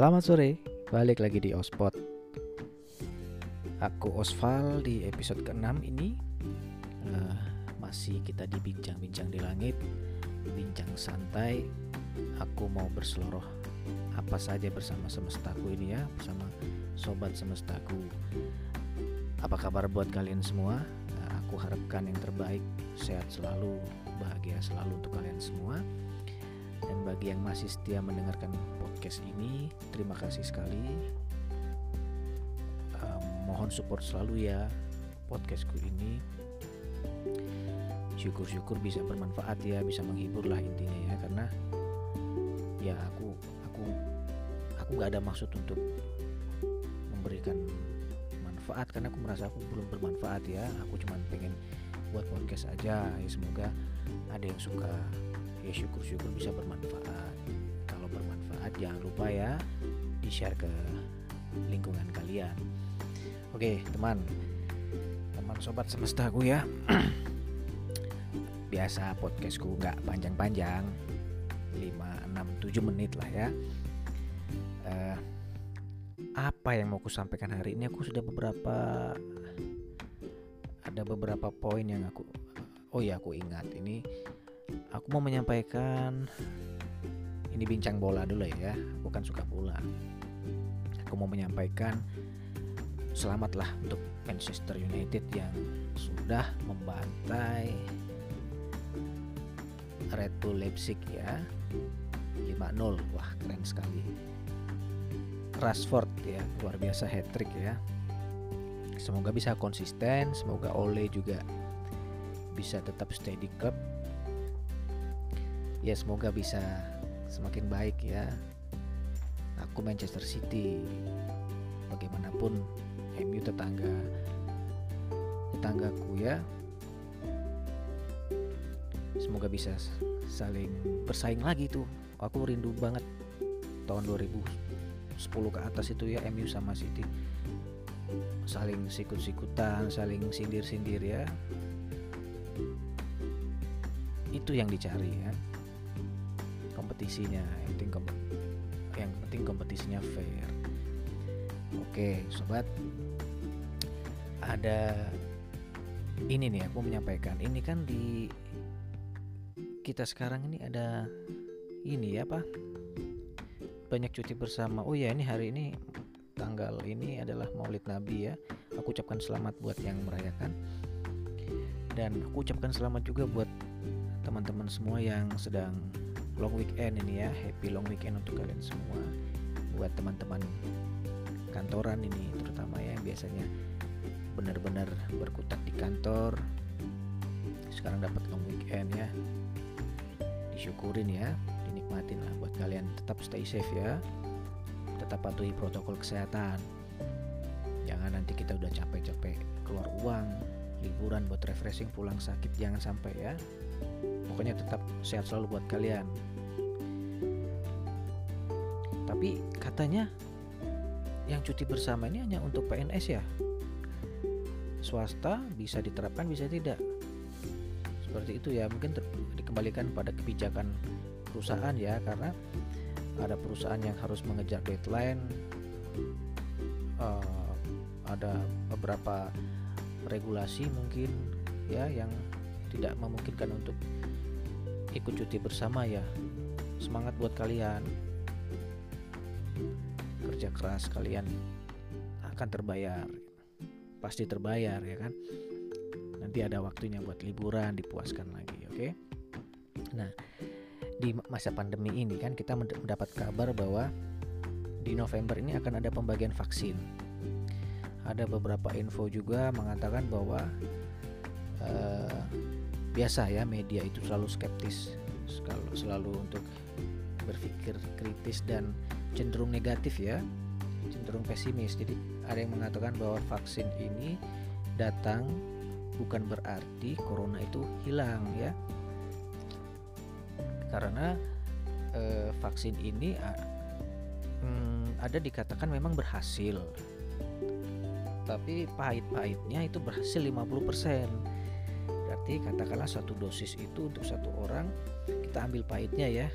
Selamat sore, balik lagi di Ospot. Aku Osval di episode ke-6 ini uh, masih kita dibincang-bincang di langit, bincang santai. Aku mau berseloroh apa saja bersama semestaku ini ya, bersama sobat semestaku. Apa kabar buat kalian semua? Uh, aku harapkan yang terbaik, sehat selalu, bahagia selalu untuk kalian semua. Dan bagi yang masih setia mendengarkan podcast ini, terima kasih sekali. Um, mohon support selalu ya podcastku ini. Syukur-syukur bisa bermanfaat ya, bisa menghibur lah intinya ya, karena ya aku aku aku nggak ada maksud untuk memberikan manfaat karena aku merasa aku belum bermanfaat ya. Aku cuma pengen buat podcast aja. Ya semoga ada yang suka ya syukur-syukur bisa bermanfaat bermanfaat jangan lupa ya di share ke lingkungan kalian. Oke teman. Teman sobat semestaku ya. Biasa podcastku nggak panjang-panjang. 5, 6, 7 menit lah ya. Uh, apa yang mau aku sampaikan hari ini? Aku sudah beberapa ada beberapa poin yang aku oh ya aku ingat. Ini aku mau menyampaikan ini bincang bola dulu ya bukan suka bola. Aku mau menyampaikan selamatlah untuk Manchester United yang sudah membantai Red Bull Leipzig ya. 5-0 wah keren sekali. Rashford ya luar biasa hat trick ya. Semoga bisa konsisten semoga Ole juga bisa tetap stay di ya semoga bisa semakin baik ya. Aku Manchester City. Bagaimanapun MU tetangga tetanggaku ya. Semoga bisa saling bersaing lagi tuh. Aku rindu banget tahun 2010 ke atas itu ya MU sama City. Saling sikut-sikutan saling sindir-sindir ya. Itu yang dicari ya kompetisinya. Yang penting yang penting kompetisinya fair. Oke sobat. Ada ini nih aku menyampaikan. Ini kan di kita sekarang ini ada ini ya pak banyak cuti bersama. Oh ya ini hari ini tanggal ini adalah Maulid Nabi ya. Aku ucapkan selamat buat yang merayakan. Dan aku ucapkan selamat juga buat teman-teman semua yang sedang long weekend ini ya. Happy long weekend untuk kalian semua. Buat teman-teman kantoran ini terutama ya yang biasanya benar-benar berkutat di kantor. Sekarang dapat long weekend ya. Disyukurin ya dinikmatin lah buat kalian. Tetap stay safe ya. Tetap patuhi protokol kesehatan. Jangan nanti kita udah capek-capek keluar uang liburan buat refreshing pulang sakit. Jangan sampai ya pokoknya tetap sehat selalu buat kalian. Tapi katanya yang cuti bersama ini hanya untuk PNS ya? Swasta bisa diterapkan bisa tidak? Seperti itu ya mungkin dikembalikan pada kebijakan perusahaan ya karena ada perusahaan yang harus mengejar deadline uh, ada beberapa regulasi mungkin ya yang tidak memungkinkan untuk ikut cuti bersama ya. Semangat buat kalian. Kerja keras kalian akan terbayar. Pasti terbayar ya kan? Nanti ada waktunya buat liburan dipuaskan lagi oke? Okay? nah di masa pandemi ini kan kita mendapat kabar bahwa di November ini akan ada pembagian vaksin. Ada beberapa info juga mengatakan bahwa uh, biasa ya media itu selalu skeptis selalu, selalu untuk berpikir kritis dan cenderung negatif ya cenderung pesimis. Jadi ada yang mengatakan bahwa vaksin ini datang bukan berarti corona itu hilang ya. Karena eh, vaksin ini hmm, ada dikatakan memang berhasil tapi pahit-pahitnya itu berhasil 50% berarti katakanlah satu dosis itu untuk satu orang kita ambil pahitnya ya.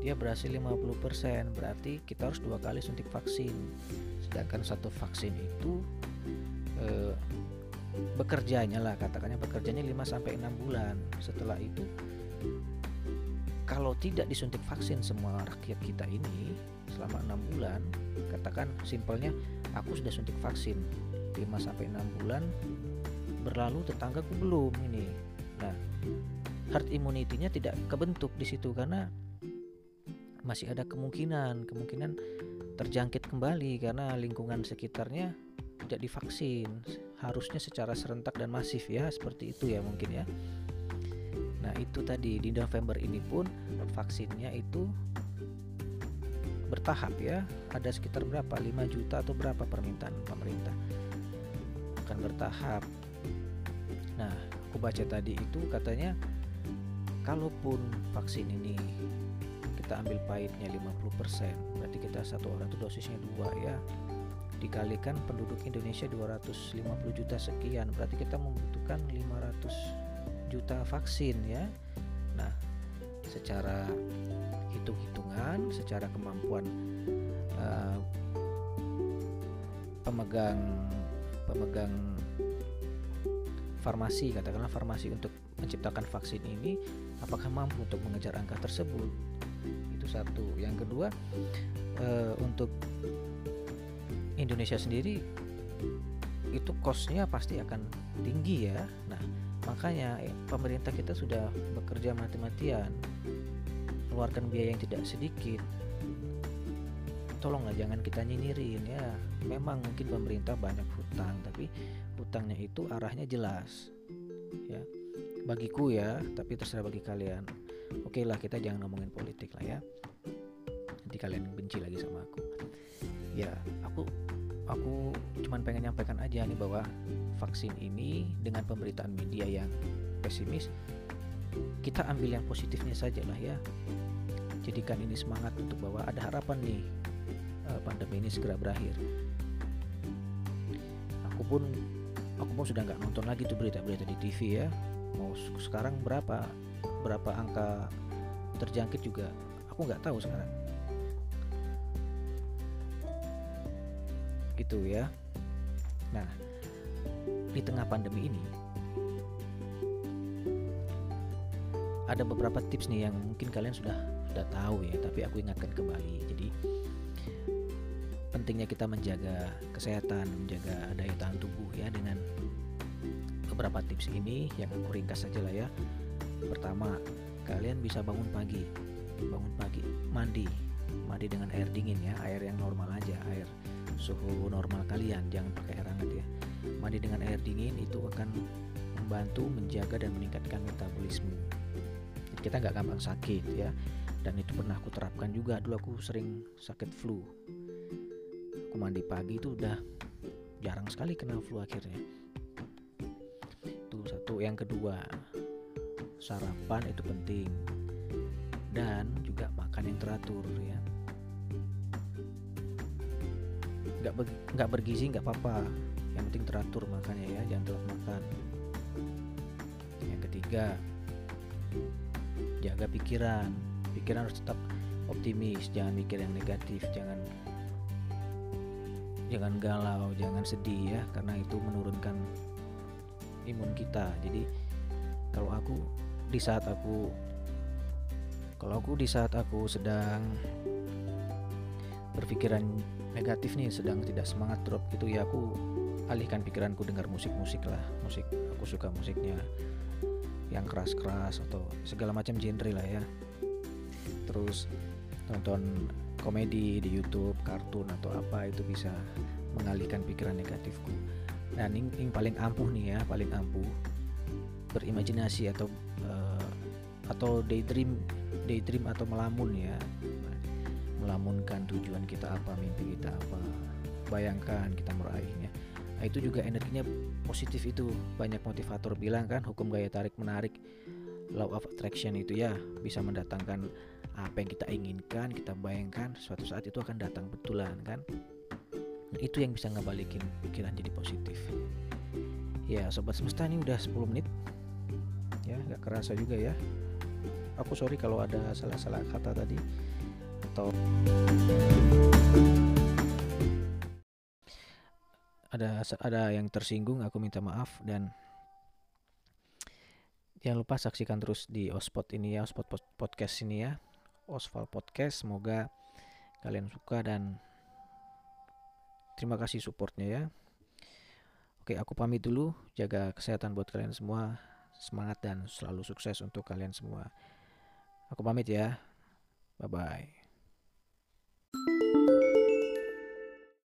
Dia berhasil 50% berarti kita harus dua kali suntik vaksin. Sedangkan satu vaksin itu eh, bekerjanya lah katakannya bekerjanya 5 sampai 6 bulan. Setelah itu kalau tidak disuntik vaksin semua rakyat kita ini selama enam bulan katakan simpelnya aku sudah suntik vaksin 5 sampai 6 bulan berlalu tetanggaku belum ini. Nah herd immunity-nya tidak kebentuk di situ karena masih ada kemungkinan kemungkinan terjangkit kembali karena lingkungan sekitarnya tidak divaksin. Harusnya secara serentak dan masif ya seperti itu ya mungkin ya. Nah itu tadi di November ini pun vaksinnya itu bertahap ya. Ada sekitar berapa? 5 juta atau berapa permintaan pemerintah? Akan bertahap nah aku baca tadi itu katanya kalaupun vaksin ini kita ambil pahitnya 50% berarti kita satu orang itu dosisnya dua ya dikalikan penduduk Indonesia 250 juta sekian berarti kita membutuhkan 500 juta vaksin ya. Nah, secara hitung-hitungan, secara kemampuan uh, pemegang pemegang farmasi katakanlah farmasi untuk menciptakan vaksin ini apakah mampu untuk mengejar angka tersebut itu satu yang kedua uh, untuk Indonesia sendiri itu costnya pasti akan tinggi ya nah Makanya eh, pemerintah kita sudah bekerja mati-matian mengeluarkan biaya yang tidak sedikit. Tolonglah jangan kita nyinyirin ya. Memang mungkin pemerintah banyak hutang, tapi hutangnya itu arahnya jelas. Ya. Bagiku ya, tapi terserah bagi kalian. Oke lah kita jangan ngomongin politik lah ya. Nanti kalian benci lagi sama aku. Ya, aku aku cuman pengen nyampaikan aja nih bahwa vaksin ini dengan pemberitaan media yang pesimis kita ambil yang positifnya saja lah ya jadikan ini semangat untuk bahwa ada harapan nih eh, pandemi ini segera berakhir aku pun aku pun sudah nggak nonton lagi tuh berita-berita di TV ya mau sekarang berapa berapa angka terjangkit juga aku nggak tahu sekarang gitu ya. Nah, di tengah pandemi ini ada beberapa tips nih yang mungkin kalian sudah sudah tahu ya, tapi aku ingatkan kembali. Jadi pentingnya kita menjaga kesehatan, menjaga daya tahan tubuh ya dengan beberapa tips ini yang aku ringkas saja lah ya. Pertama, kalian bisa bangun pagi. Bangun pagi, mandi. Mandi dengan air dingin ya, air yang normal aja, air suhu normal kalian jangan pakai air hangat ya mandi dengan air dingin itu akan membantu menjaga dan meningkatkan metabolisme Jadi kita nggak gampang sakit ya dan itu pernah aku terapkan juga dulu aku sering sakit flu aku mandi pagi itu udah jarang sekali kena flu akhirnya. Itu satu. Yang kedua sarapan itu penting. Dan juga makan yang teratur ya. Nggak ber, nggak bergizi nggak apa-apa. Yang penting teratur makannya ya. Jangan telat makan. Yang ketiga jaga pikiran. Pikiran harus tetap optimis. Jangan mikir yang negatif. Jangan jangan galau jangan sedih ya karena itu menurunkan imun kita. Jadi kalau aku di saat aku kalau aku di saat aku sedang berpikiran negatif nih sedang tidak semangat drop gitu ya aku alihkan pikiranku dengar musik-musik lah. Musik aku suka musiknya yang keras-keras atau segala macam genre lah ya. Terus nonton komedi di YouTube kartun atau apa itu bisa mengalihkan pikiran negatifku. Dan ini, ini paling ampuh nih ya paling ampuh berimajinasi atau uh, atau daydream daydream atau melamun ya. Melamunkan tujuan kita apa mimpi kita apa bayangkan kita meraihnya. Nah, itu juga energinya positif itu. Banyak motivator bilang kan hukum gaya tarik menarik law of attraction itu ya bisa mendatangkan apa yang kita inginkan kita bayangkan suatu saat itu akan datang betulan kan? Itu yang bisa ngebalikin pikiran jadi positif. Ya sobat semesta ini udah 10 menit. Ya nggak kerasa juga ya. Aku sorry kalau ada salah-salah kata tadi. Atau ada ada yang tersinggung aku minta maaf dan jangan lupa saksikan terus di Ospot ini ya Ospot podcast ini ya Osval podcast. Semoga kalian suka dan terima kasih supportnya ya. Oke aku pamit dulu. Jaga kesehatan buat kalian semua. Semangat dan selalu sukses untuk kalian semua. Aku pamit ya. Bye bye